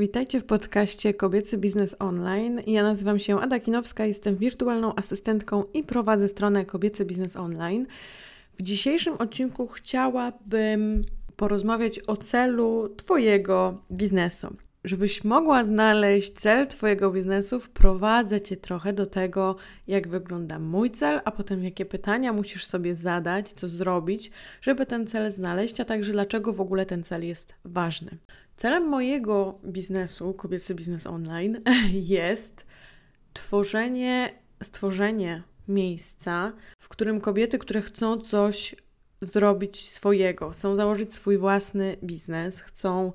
Witajcie w podcaście Kobiecy Biznes Online. Ja nazywam się Ada Kinowska, jestem wirtualną asystentką i prowadzę stronę Kobiecy Biznes Online. W dzisiejszym odcinku chciałabym porozmawiać o celu Twojego biznesu. Żebyś mogła znaleźć cel Twojego biznesu, wprowadzę Cię trochę do tego, jak wygląda mój cel, a potem jakie pytania musisz sobie zadać, co zrobić, żeby ten cel znaleźć, a także dlaczego w ogóle ten cel jest ważny. Celem mojego biznesu, kobiecy biznes online, jest tworzenie, stworzenie miejsca, w którym kobiety, które chcą coś zrobić swojego, chcą założyć swój własny biznes, chcą,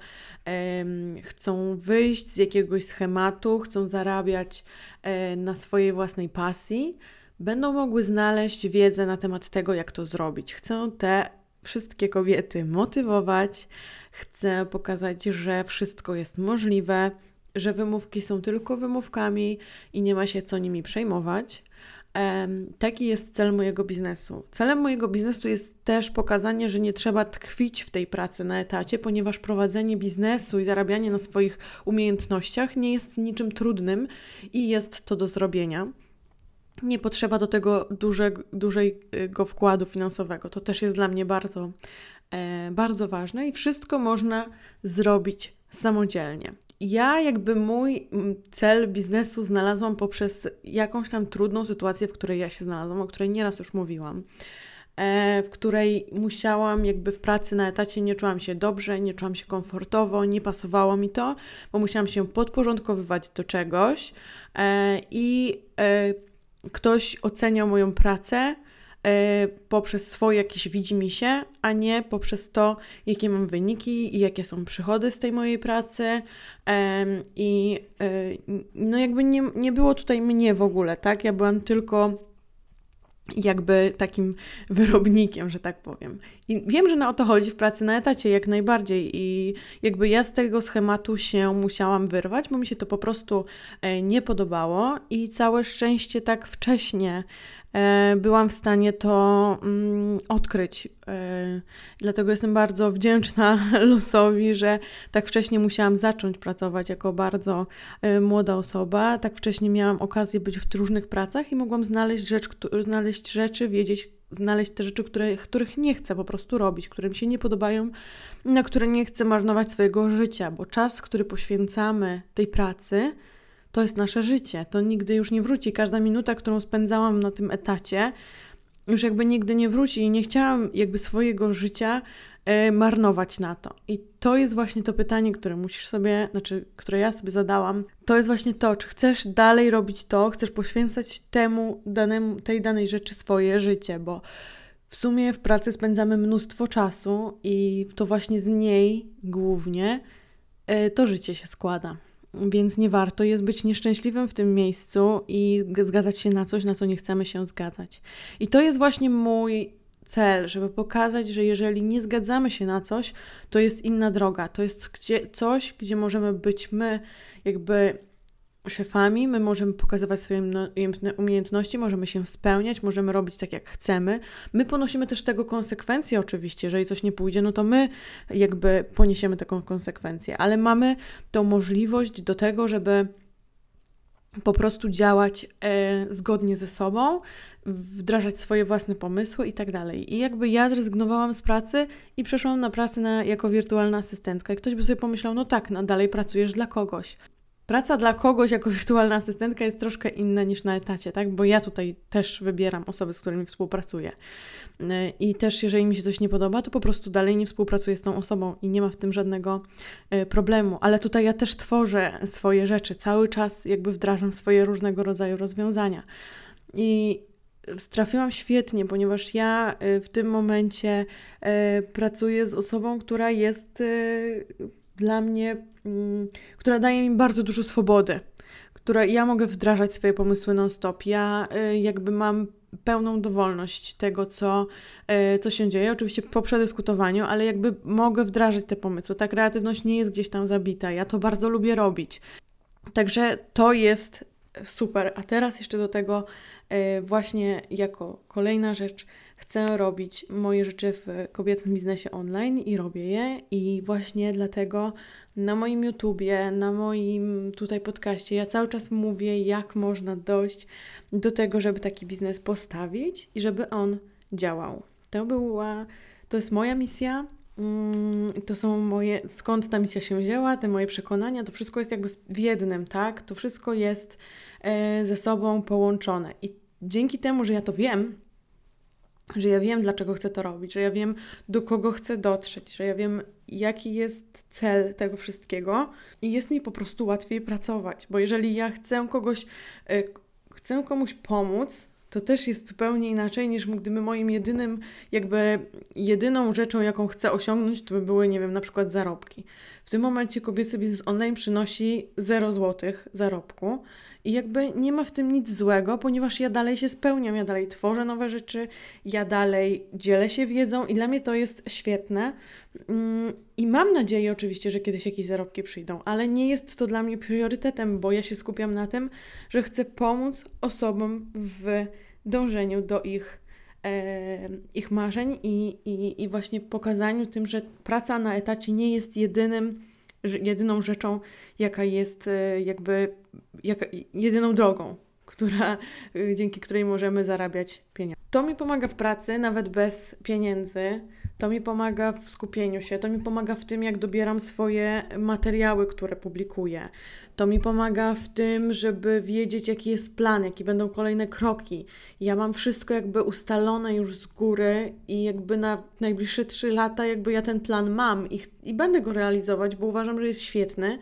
um, chcą wyjść z jakiegoś schematu, chcą zarabiać um, na swojej własnej pasji, będą mogły znaleźć wiedzę na temat tego, jak to zrobić. Chcę te wszystkie kobiety motywować, chcę pokazać, że wszystko jest możliwe, że wymówki są tylko wymówkami i nie ma się co nimi przejmować. Taki jest cel mojego biznesu. Celem mojego biznesu jest też pokazanie, że nie trzeba tkwić w tej pracy na etacie, ponieważ prowadzenie biznesu i zarabianie na swoich umiejętnościach nie jest niczym trudnym i jest to do zrobienia. Nie potrzeba do tego duże, dużego wkładu finansowego. To też jest dla mnie bardzo, e, bardzo ważne i wszystko można zrobić samodzielnie ja jakby mój cel biznesu znalazłam poprzez jakąś tam trudną sytuację, w której ja się znalazłam, o której nieraz już mówiłam, e, w której musiałam jakby w pracy na etacie nie czułam się dobrze, nie czułam się komfortowo, nie pasowało mi to, bo musiałam się podporządkowywać do czegoś e, i e, ktoś oceniał moją pracę poprzez swoje jakieś widzimisię, a nie poprzez to, jakie mam wyniki i jakie są przychody z tej mojej pracy. I e, no jakby nie, nie było tutaj mnie w ogóle, tak? Ja byłam tylko jakby takim wyrobnikiem, że tak powiem. I wiem, że na o to chodzi w pracy na etacie jak najbardziej i jakby ja z tego schematu się musiałam wyrwać, bo mi się to po prostu e, nie podobało i całe szczęście tak wcześnie E, byłam w stanie to mm, odkryć. E, dlatego jestem bardzo wdzięczna losowi, że tak wcześnie musiałam zacząć pracować jako bardzo e, młoda osoba. Tak wcześnie miałam okazję być w różnych pracach i mogłam znaleźć, rzecz, znaleźć rzeczy, wiedzieć, znaleźć te rzeczy, które, których nie chcę po prostu robić, które mi się nie podobają, na które nie chcę marnować swojego życia, bo czas, który poświęcamy tej pracy, to jest nasze życie. To nigdy już nie wróci. Każda minuta, którą spędzałam na tym etacie, już jakby nigdy nie wróci i nie chciałam jakby swojego życia y, marnować na to. I to jest właśnie to pytanie, które musisz sobie, znaczy, które ja sobie zadałam. To jest właśnie to, czy chcesz dalej robić to, chcesz poświęcać temu danemu, tej danej rzeczy swoje życie, bo w sumie w pracy spędzamy mnóstwo czasu i to właśnie z niej głównie y, to życie się składa więc nie warto jest być nieszczęśliwym w tym miejscu i zgadzać się na coś, na co nie chcemy się zgadzać. I to jest właśnie mój cel, żeby pokazać, że jeżeli nie zgadzamy się na coś, to jest inna droga. To jest gdzie, coś, gdzie możemy być my, jakby szefami, my możemy pokazywać swoje umiejętności, możemy się spełniać, możemy robić tak, jak chcemy. My ponosimy też tego konsekwencje, oczywiście. Jeżeli coś nie pójdzie, no to my jakby poniesiemy taką konsekwencję, ale mamy tą możliwość do tego, żeby po prostu działać e, zgodnie ze sobą, wdrażać swoje własne pomysły i tak dalej. I jakby ja zrezygnowałam z pracy i przeszłam na pracę na, jako wirtualna asystentka. I ktoś by sobie pomyślał, no tak, no dalej pracujesz dla kogoś. Praca dla kogoś jako wirtualna asystentka jest troszkę inna niż na etacie, tak? Bo ja tutaj też wybieram osoby, z którymi współpracuję. E, I też, jeżeli mi się coś nie podoba, to po prostu dalej nie współpracuję z tą osobą i nie ma w tym żadnego e, problemu. Ale tutaj ja też tworzę swoje rzeczy, cały czas jakby wdrażam swoje różnego rodzaju rozwiązania. I trafiłam świetnie, ponieważ ja e, w tym momencie pracuję z osobą, która jest dla mnie, mm, która daje mi bardzo dużo swobody, która ja mogę wdrażać swoje pomysły non-stop. Ja y, jakby mam pełną dowolność tego, co, y, co się dzieje, oczywiście po przedyskutowaniu, ale jakby mogę wdrażać te pomysły. Ta kreatywność nie jest gdzieś tam zabita. Ja to bardzo lubię robić. Także to jest super. A teraz jeszcze do tego y, właśnie jako kolejna rzecz chcę robić moje rzeczy w kobiecym biznesie online i robię je. I właśnie dlatego na moim YouTubie, na moim tutaj podcaście, ja cały czas mówię, jak można dojść do tego, żeby taki biznes postawić i żeby on działał. To była, to jest moja misja. Mm, to są moje, skąd ta misja się wzięła, te moje przekonania, to wszystko jest jakby w jednym, tak? To wszystko jest e, ze sobą połączone. I dzięki temu, że ja to wiem, że ja wiem, dlaczego chcę to robić, że ja wiem, do kogo chcę dotrzeć, że ja wiem, jaki jest cel tego wszystkiego i jest mi po prostu łatwiej pracować, bo jeżeli ja chcę kogoś, e, chcę komuś pomóc, to też jest zupełnie inaczej niż gdyby moim jedynym, jakby jedyną rzeczą, jaką chcę osiągnąć, to by były, nie wiem, na przykład zarobki. W tym momencie kobiecy biznes online przynosi 0 zł zarobku i jakby nie ma w tym nic złego, ponieważ ja dalej się spełniam, ja dalej tworzę nowe rzeczy, ja dalej dzielę się wiedzą i dla mnie to jest świetne. Mm, I mam nadzieję oczywiście, że kiedyś jakieś zarobki przyjdą, ale nie jest to dla mnie priorytetem, bo ja się skupiam na tym, że chcę pomóc osobom w dążeniu do ich, e, ich marzeń i, i, i właśnie pokazaniu tym, że praca na etacie nie jest jedynym jedyną rzeczą, jaka jest e, jakby jedyną drogą, która, e, dzięki której możemy zarabiać pieniądze. To mi pomaga w pracy, nawet bez pieniędzy. To mi pomaga w skupieniu się, to mi pomaga w tym, jak dobieram swoje materiały, które publikuję. To mi pomaga w tym, żeby wiedzieć, jaki jest plan, jakie będą kolejne kroki. Ja mam wszystko jakby ustalone już z góry i jakby na najbliższe trzy lata jakby ja ten plan mam i, i będę go realizować, bo uważam, że jest świetny.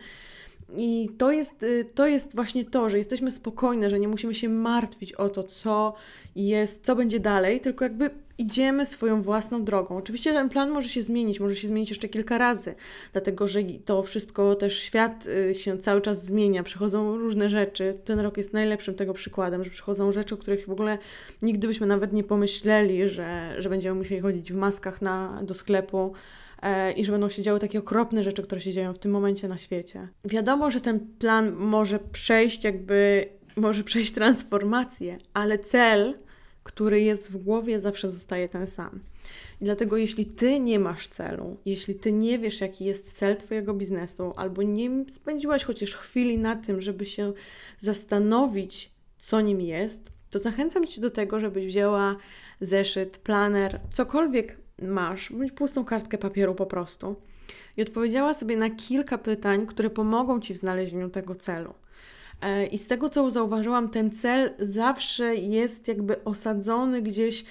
I to jest, y, to jest właśnie to, że jesteśmy spokojne, że nie musimy się martwić o to, co jest, co będzie dalej, tylko jakby idziemy swoją własną drogą. Oczywiście ten plan może się zmienić, może się zmienić jeszcze kilka razy, dlatego że to wszystko też świat y, się cały czas zmienia, przychodzą różne rzeczy. Ten rok jest najlepszym tego przykładem, że przychodzą rzeczy, o których w ogóle nigdy byśmy nawet nie pomyśleli, że, że będziemy musieli chodzić w maskach na, do sklepu e, i że będą się działy takie okropne rzeczy, które się dzieją w tym momencie na świecie. Wiadomo, że ten plan może przejść jakby, może przejść transformację, ale cel który jest w głowie, zawsze zostaje ten sam. I dlatego, jeśli ty nie masz celu, jeśli ty nie wiesz, jaki jest cel Twojego biznesu, albo nie spędziłaś chociaż chwili na tym, żeby się zastanowić, co nim jest, to zachęcam Cię do tego, żebyś wzięła zeszyt, planer, cokolwiek masz, bądź pustą kartkę papieru po prostu i odpowiedziała sobie na kilka pytań, które pomogą Ci w znalezieniu tego celu. E, I z tego, co zauważyłam, ten cel zawsze jest jakby osadzony gdzieś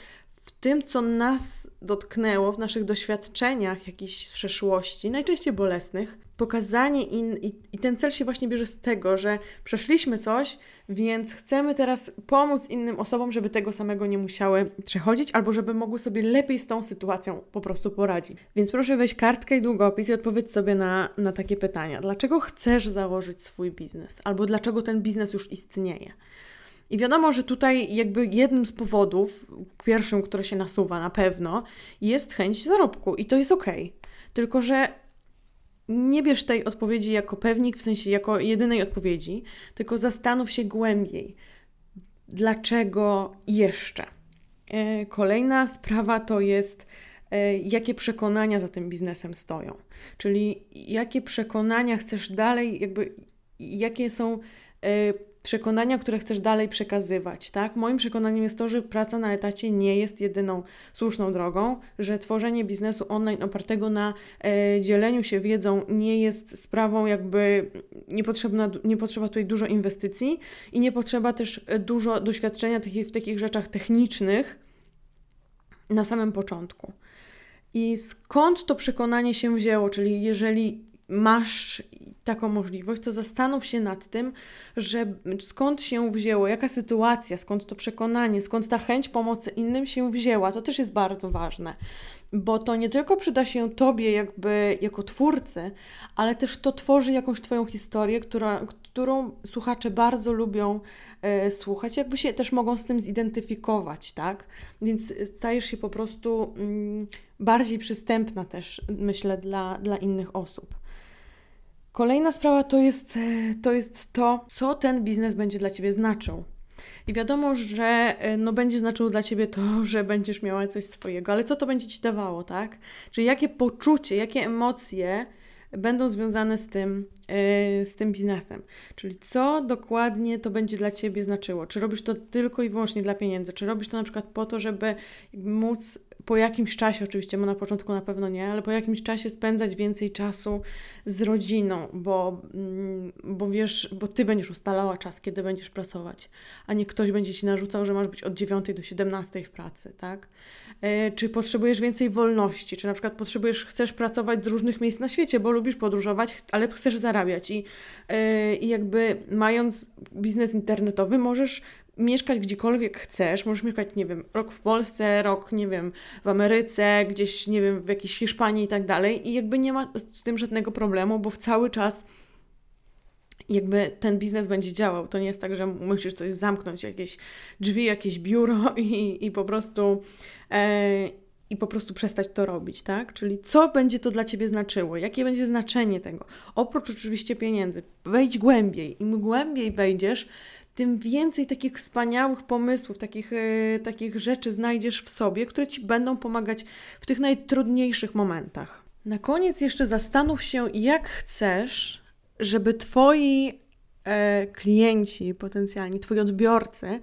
w tym, co nas dotknęło, w naszych doświadczeniach jakichś z przeszłości, najczęściej bolesnych. Pokazanie in, i, i ten cel się właśnie bierze z tego, że przeszliśmy coś, więc chcemy teraz pomóc innym osobom, żeby tego samego nie musiały przechodzić, albo żeby mogły sobie lepiej z tą sytuacją po prostu poradzić. Więc proszę weź kartkę i długopis i odpowiedz sobie na, na takie pytania. Dlaczego chcesz założyć swój biznes? Albo dlaczego ten biznes już istnieje? I wiadomo, że tutaj jakby jednym z powodów, pierwszym, który się nasuwa na pewno, jest chęć zarobku i to jest ok. Tylko, że nie bierz tej odpowiedzi jako pewnik, w sensie jako jedynej odpowiedzi, tylko zastanów się głębiej, dlaczego jeszcze. E, kolejna sprawa to jest, e, jakie przekonania za tym biznesem stoją. Czyli jakie przekonania chcesz dalej, jakby jakie są e, przekonania, które chcesz dalej przekazywać, tak? Moim przekonaniem jest to, że praca na etacie nie jest jedyną słuszną drogą, że tworzenie biznesu online opartego na e, dzieleniu się wiedzą nie jest sprawą jakby niepotrzebna, nie potrzeba tutaj dużo inwestycji i nie potrzeba też dużo doświadczenia w takich rzeczach technicznych na samym początku. I skąd to przekonanie się wzięło? Czyli jeżeli masz taką możliwość, to zastanów się nad tym, że skąd się wzięło, jaka sytuacja, skąd to przekonanie, skąd ta chęć pomocy innym się wzięła. To też jest bardzo ważne, bo to nie tylko przyda się Tobie jakby jako twórcy, ale też to tworzy jakąś Twoją historię, która, którą słuchacze bardzo lubią e, słuchać, jakby się też mogą z tym zidentyfikować, tak? Więc stajesz się po prostu mm, bardziej przystępna też, myślę, dla, dla innych osób. Kolejna sprawa to jest, to jest to, co ten biznes będzie dla Ciebie znaczył. I wiadomo, że no, będzie znaczyło dla Ciebie to, że będziesz miała coś swojego, ale co to będzie Ci dawało, tak? Czyli jakie poczucie, jakie emocje będą związane z tym, yy, z tym biznesem. Czyli co dokładnie to będzie dla Ciebie znaczyło? Czy robisz to tylko i wyłącznie dla pieniędzy? Czy robisz to na przykład po to, żeby móc po jakimś czasie, oczywiście, bo na początku na pewno nie, ale po jakimś czasie spędzać więcej czasu z rodziną, bo, mm, bo wiesz, bo ty będziesz ustalała czas, kiedy będziesz pracować, a nie ktoś będzie ci narzucał, że masz być od 9 do 17 w pracy, tak? E, czy potrzebujesz więcej wolności, czy na przykład potrzebujesz, chcesz pracować z różnych miejsc na świecie, bo lubisz podróżować, ale chcesz zarabiać i, e, i jakby mając biznes internetowy możesz mieszkać gdziekolwiek chcesz, możesz mieszkać, nie wiem, rok w Polsce, rok, nie wiem, w Ameryce, gdzieś, nie wiem, w jakiejś Hiszpanii i tak dalej i jakby nie ma z tym żadnego problemu, bo cały czas jakby ten biznes będzie działał. To nie jest tak, że musisz coś zamknąć, jakieś drzwi, jakieś biuro i, i po prostu e, i po prostu przestać to robić, tak? Czyli co będzie to dla Ciebie znaczyło? Jakie będzie znaczenie tego? Oprócz oczywiście pieniędzy. Wejdź głębiej. Im głębiej wejdziesz, tym więcej takich wspaniałych pomysłów, takich, e, takich rzeczy znajdziesz w sobie, które Ci będą pomagać w tych najtrudniejszych momentach. Na koniec jeszcze zastanów się, jak chcesz, żeby Twoi e, klienci potencjalni, Twoi odbiorcy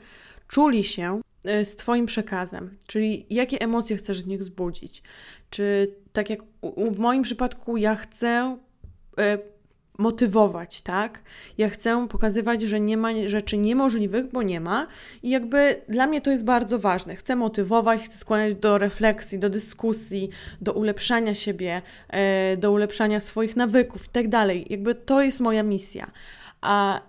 czuli się e, z Twoim przekazem, czyli jakie emocje chcesz w nich wzbudzić. Czy tak jak w moim przypadku, ja chcę motywować, tak? Ja chcę pokazywać, że nie ma rzeczy niemożliwych, bo nie ma. I jakby dla mnie to jest bardzo ważne. Chcę motywować, chcę skłaniać do refleksji, do dyskusji, do ulepszania siebie, e, do ulepszania swoich nawyków i tak dalej. Jakby to jest moja misja. A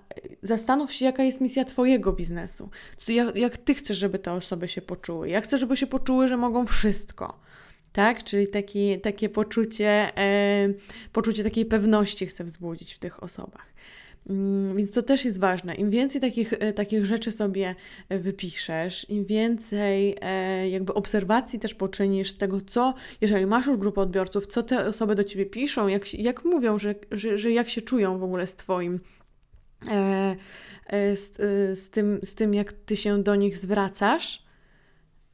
zastanów się, jaka jest misja Twojego biznesu. Jak, jak Ty chcesz, żeby te osoby się poczuły. Ja chcę, żeby się poczuły, że mogą wszystko tak? Czyli taki, takie poczucie, e, poczucie takiej pewności chcę wzbudzić w tych osobach. Mm, więc to też jest ważne. Im więcej takich, e, takich rzeczy sobie wypiszesz, im więcej e, jakby obserwacji też poczynisz tego, co, jeżeli masz już grupę odbiorców, co te osoby do ciebie piszą, jak, jak mówią, że, że, że jak się czują w ogóle z Twoim. Z, z, tym, z tym, jak ty się do nich zwracasz,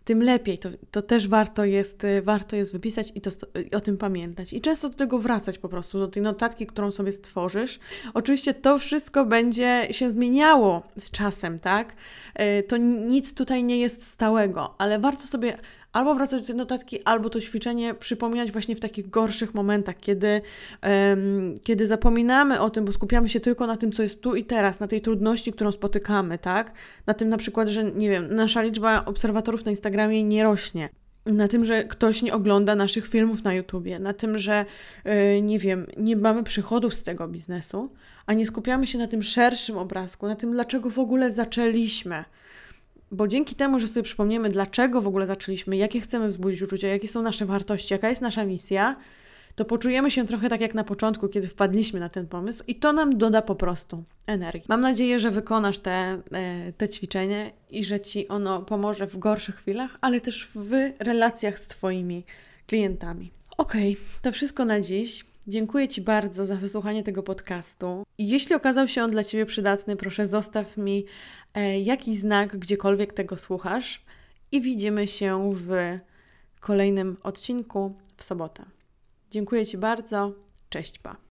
tym lepiej. To, to też warto jest, y, warto jest wypisać i, to, i o tym pamiętać. I często do tego wracać po prostu, do tej notatki, którą sobie stworzysz. Oczywiście to wszystko będzie się zmieniało z czasem, tak? Y, to nic tutaj nie jest stałego, ale warto sobie albo wracać do tej notatki, albo to ćwiczenie przypominać właśnie w takich gorszych momentach, kiedy, um, kiedy zapominamy o tym, bo skupiamy się tylko na tym, co jest tu i teraz, na tej trudności, którą spotykamy, tak? Na tym na przykład, że nie wiem, nasza liczba obserwatorów na Instagramie nie rośnie na tym, że ktoś nie ogląda naszych filmów na YouTubie, na tym, że yy, nie wiem, nie mamy przychodów z tego biznesu, a nie skupiamy się na tym szerszym obrazku, na tym, dlaczego w ogóle zaczęliśmy. Bo dzięki temu, że sobie przypomniemy, dlaczego w ogóle zaczęliśmy, jakie chcemy wzbudzić uczucia, jakie są nasze wartości, jaka jest nasza misja, to poczujemy się trochę tak jak na początku, kiedy wpadliśmy na ten pomysł, i to nam doda po prostu energii. Mam nadzieję, że wykonasz te, e, te ćwiczenie i że ci ono pomoże w gorszych chwilach, ale też w relacjach z Twoimi klientami. Okay, to wszystko na dziś. Dziękuję Ci bardzo za wysłuchanie tego podcastu. Jeśli okazał się on dla Ciebie przydatny, proszę zostaw mi e, jakiś znak, gdziekolwiek tego słuchasz. I widzimy się w kolejnym odcinku w sobotę. Dziękuję Ci bardzo. Cześć, pa.